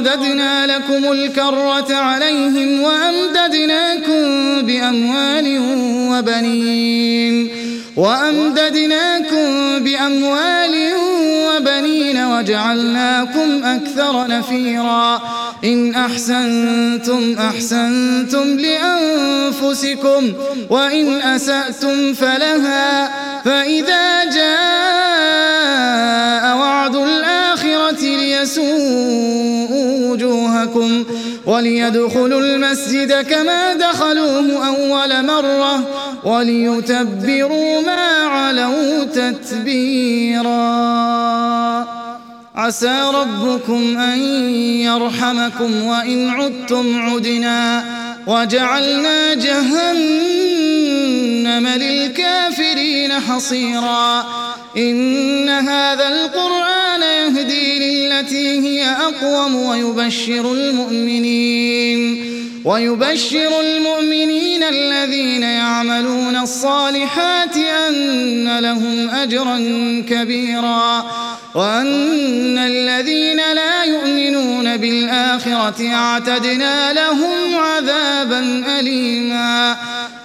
رددنا لكم الكرة عليهم وأمددناكم بأموال وبنين وأمددناكم بأموال وبنين وجعلناكم أكثر نفيرا إن أحسنتم أحسنتم لأنفسكم وإن أسأتم فلها فإذا وليدخلوا المسجد كما دخلوه أول مرة وليتبروا ما علوا تتبيرا. عسى ربكم أن يرحمكم وإن عدتم عدنا وجعلنا جهنم للكافرين حصيرا. إن هذا القرآن يهدي للتي هي أقوم ويبشر المؤمنين. ويبشر المؤمنين الذين يعملون الصالحات أن لهم أجرا كبيرا. وأن الذين لا يؤمنون بالآخرة أعتدنا لهم عذابا أليما.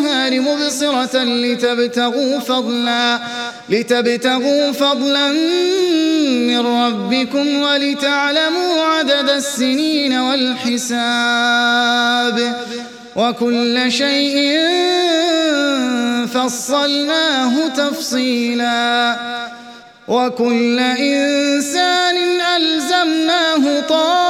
النهار مبصرة لتبتغوا فضلا لتبتغوا فضلا من ربكم ولتعلموا عدد السنين والحساب. وكل شيء فصلناه تفصيلا. وكل إنسان ألزمناه طائره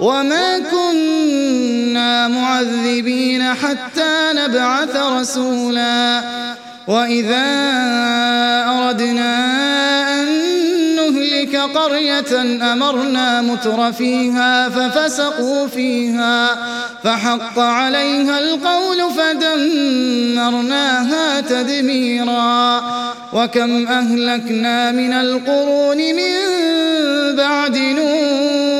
وما كنا معذبين حتى نبعث رسولا. وإذا أردنا أن نهلك قرية أمرنا متر فيها ففسقوا فيها فحق عليها القول فدمرناها تدميرا. وكم أهلكنا من القرون من بعد نوح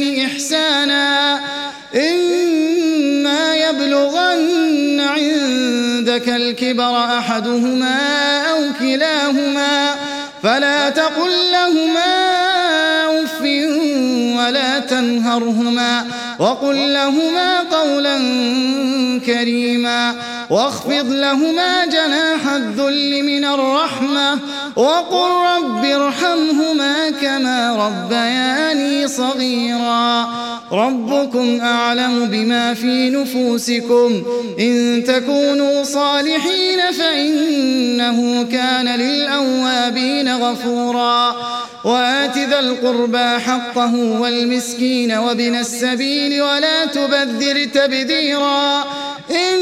الكبر أحدهما أو كلاهما فلا تقل لهما أف ولا تنهرهما وقل لهما قولا كريما واخفض لهما جناح الذل من الرحمة وقل رب ارحمهما كما ربياني صغيرا. ربكم أعلم بما في نفوسكم. إن تكونوا صالحين فإنه كان للأوابين غفورا. وآت ذا القربى حقه والمسكين وابن السبيل ولا تبذر تبذيرا. إن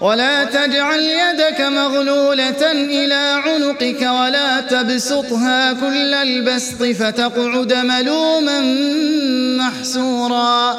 ولا تجعل يدك مغلولة إلى عنقك ولا تبسطها كل البسط فتقعد ملوما محسورا.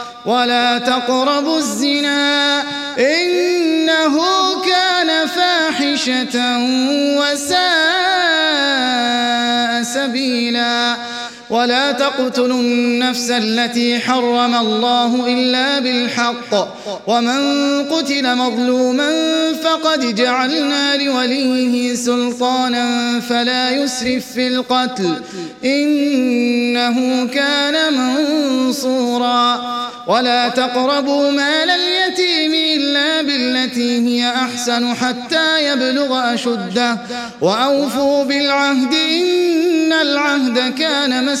ولا تقربوا الزنا إنه كان فاحشة وساء سبيلا ولا تقتلوا النفس التي حرم الله إلا بالحق. ومن قتل مظلوما فقد جعلنا لوليه سلطانا فلا يسرف في القتل. إنه كان منصورا. ولا تقربوا مال اليتيم إلا بالتي هي أحسن حتى يبلغ أشده. وأوفوا بالعهد إن العهد كان مسؤولا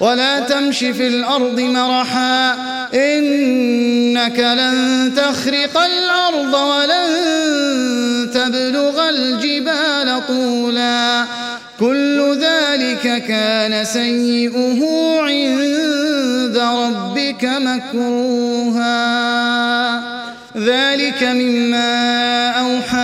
ولا تمش في الأرض مرحا إنك لن تخرق الأرض ولن تبلغ الجبال طولا. كل ذلك كان سيئه عند ربك مكروها. ذلك مما أوحى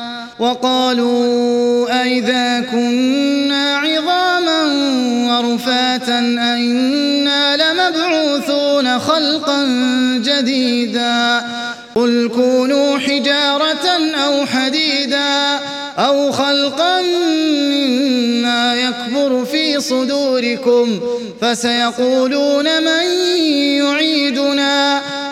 وقالوا أئذا كنا عظاما ورفاتا أئنا لمبعوثون خلقا جديدا قل كونوا حجارة أو حديدا أو خلقا مما يكبر في صدوركم فسيقولون من يعيدنا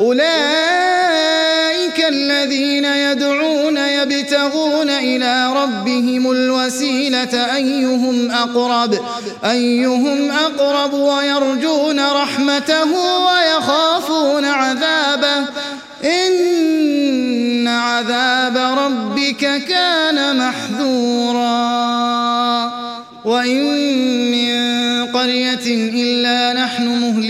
أولئك الذين يدعون يبتغون إلى ربهم الوسيلة أيهم أقرب؟ أيهم أقرب ويرجون رحمته ويخافون عذابه؟ إن عذاب ربك كان محذورا. وإن من قرية إلا نحن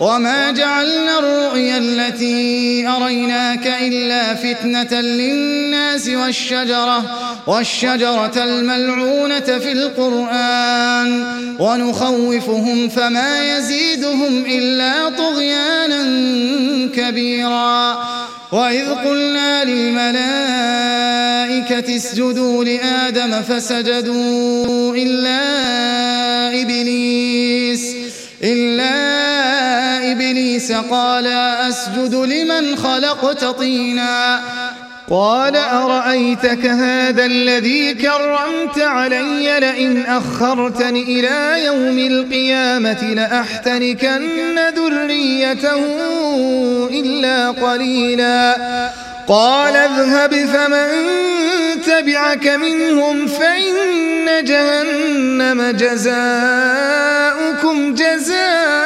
وما جعلنا الرؤيا التي أريناك إلا فتنة للناس والشجرة والشجرة الملعونة في القرآن ونخوفهم فما يزيدهم إلا طغيانا كبيرا وإذ قلنا للملائكة اسجدوا لآدم فسجدوا إلا إبليس إلا إبليس قال أسجد لمن خلقت طينا. قال أرأيتك هذا الذي كرمت علي لئن أخرتني إلى يوم القيامة لأحتركن ذريته إلا قليلا. قال اذهب فمن تبعك منهم فإن جهنم جزاؤكم جزاء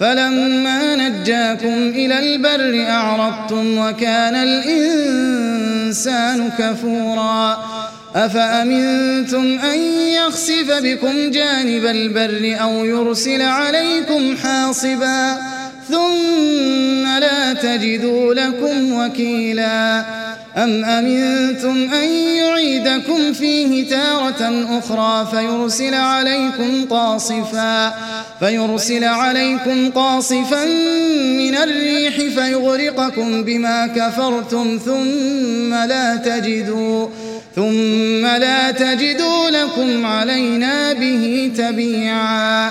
فلما نجاكم إلى البر أعرضتم وكان الإنسان كفورا. أفأمنتم أن يخسف بكم جانب البر أو يرسل عليكم حاصبا؟ ثم لا تجدوا لكم وكيلا. أم أمنتم أن يعيدكم فيه تارة أخرى فيرسل عليكم قاصفا فيرسل عليكم قاصفا من الريح فيغرقكم بما كفرتم ثم لا تجدوا ثم لا تجدوا لكم علينا به تبيعا.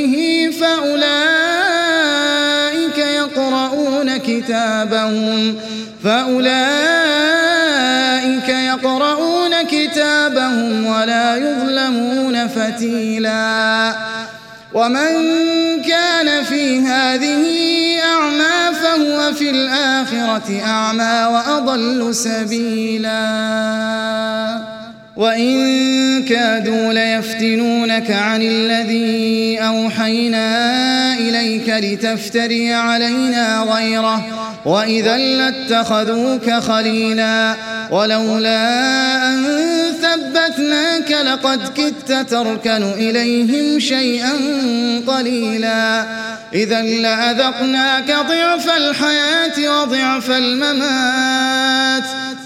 فأولئك يقرؤون كتابهم فأولئك يقرؤون كتابهم ولا يظلمون فتيلا ومن كان في هذه أعمى فهو في الآخرة أعمى وأضل سبيلا وإن كادوا ليفتنونك عن الذي أوحينا إليك لتفتري علينا غيره وإذا لاتخذوك خليلا ولولا أن ثبتناك لقد كدت تركن إليهم شيئا قليلا إذا لأذقناك ضعف الحياة وضعف الممات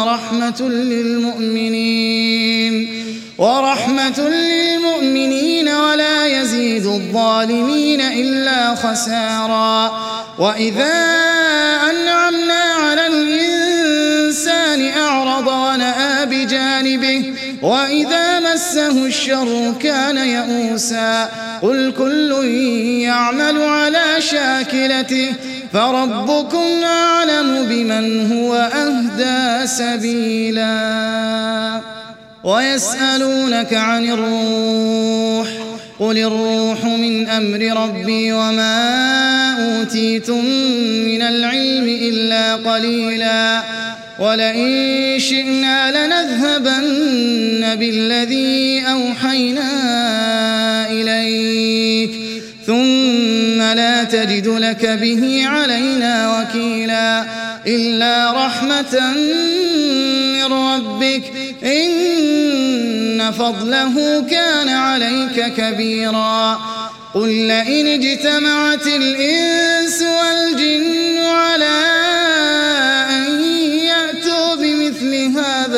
ورحمة للمؤمنين. ورحمة للمؤمنين ولا يزيد الظالمين إلا خسارا. وإذا أنعمنا على الإنسان أعرض ونأى بجانبه وإذا مسه الشر كان يئوسا. قل كل يعمل على شاكلته فربكم أعلم بمن هو أهدى سبيلا. ويسألونك عن الروح قل الروح من أمر ربي وما أوتيتم من العلم إلا قليلاً. ولئن شئنا لنذهبن بالذي أوحينا تجد لك به علينا وكيلا إلا رحمة من ربك إن فضله كان عليك كبيرا قل لئن اجتمعت الإنس والجن على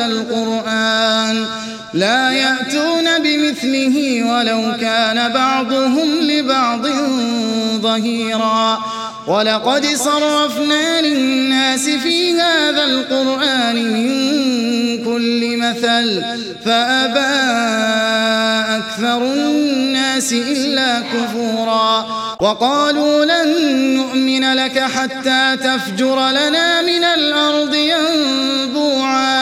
القرآن لا يأتون بمثله ولو كان بعضهم لبعض ظهيرا. ولقد صرفنا للناس في هذا القرآن من كل مثل فأبى أكثر الناس إلا كفورا. وقالوا لن نؤمن لك حتى تفجر لنا من الأرض ينبوعا.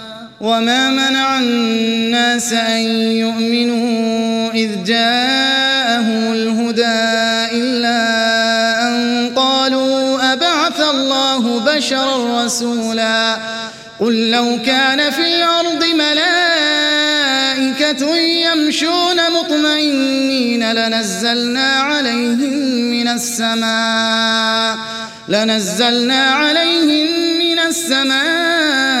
وما منع الناس أن يؤمنوا إذ جاءهم الهدى إلا أن قالوا أبعث الله بشرا رسولا قل لو كان في الأرض ملائكة يمشون مطمئنين لنزلنا عليهم من السماء لنزلنا عليهم من السماء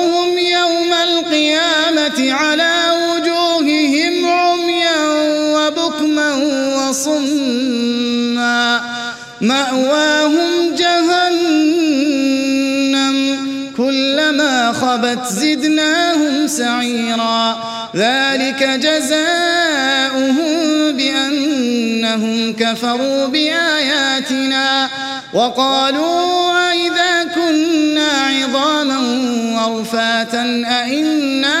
على وجوههم عميا وبكما وصما. مأواهم جهنم كلما خبت زدناهم سعيرا. ذلك جزاؤهم بأنهم كفروا بآياتنا. وقالوا أئذا كنا عظاما ورفاتا أئنا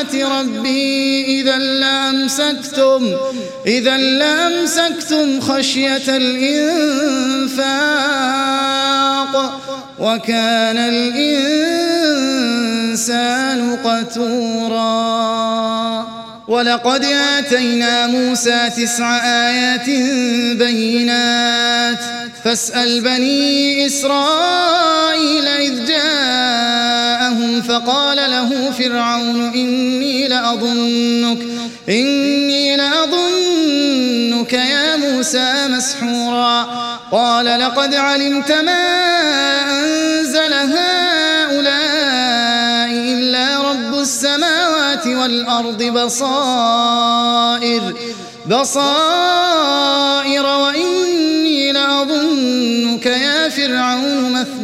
ربي. إذا لأمسكتم إذا لأمسكتم خشية الإنفاق وكان الإنسان قتورا. ولقد آتينا موسى تسع آيات بينات. فاسأل بني إسرائيل إذ فقال له فرعون إني لأظنك إني لأظنك يا موسى مسحورا. قال لقد علمت ما أنزل هؤلاء إلا رب السماوات والأرض بصائر بصائر وإني لأظنك يا فرعون مثبورا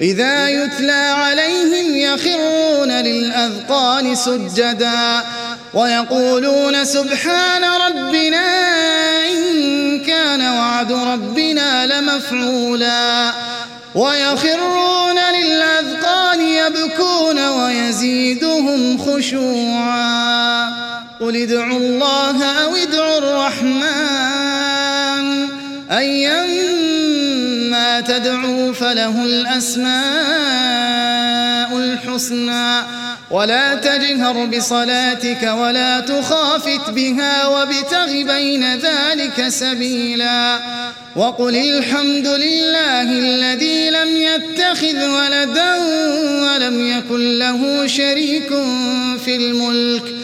إذا يتلى عليهم يخرون للأذقان سجدا ويقولون سبحان ربنا إن كان وعد ربنا لمفعولا ويخرون للأذقان يبكون ويزيدهم خشوعا قل ادعوا الله أو ادعوا الرحمن أيما تدعوا فله الأسماء الحسنى. ولا تجهر بصلاتك ولا تخافت بها وابتغ بين ذلك سبيلا. وقل الحمد لله الذي لم يتخذ ولدا ولم يكن له شريك في الملك.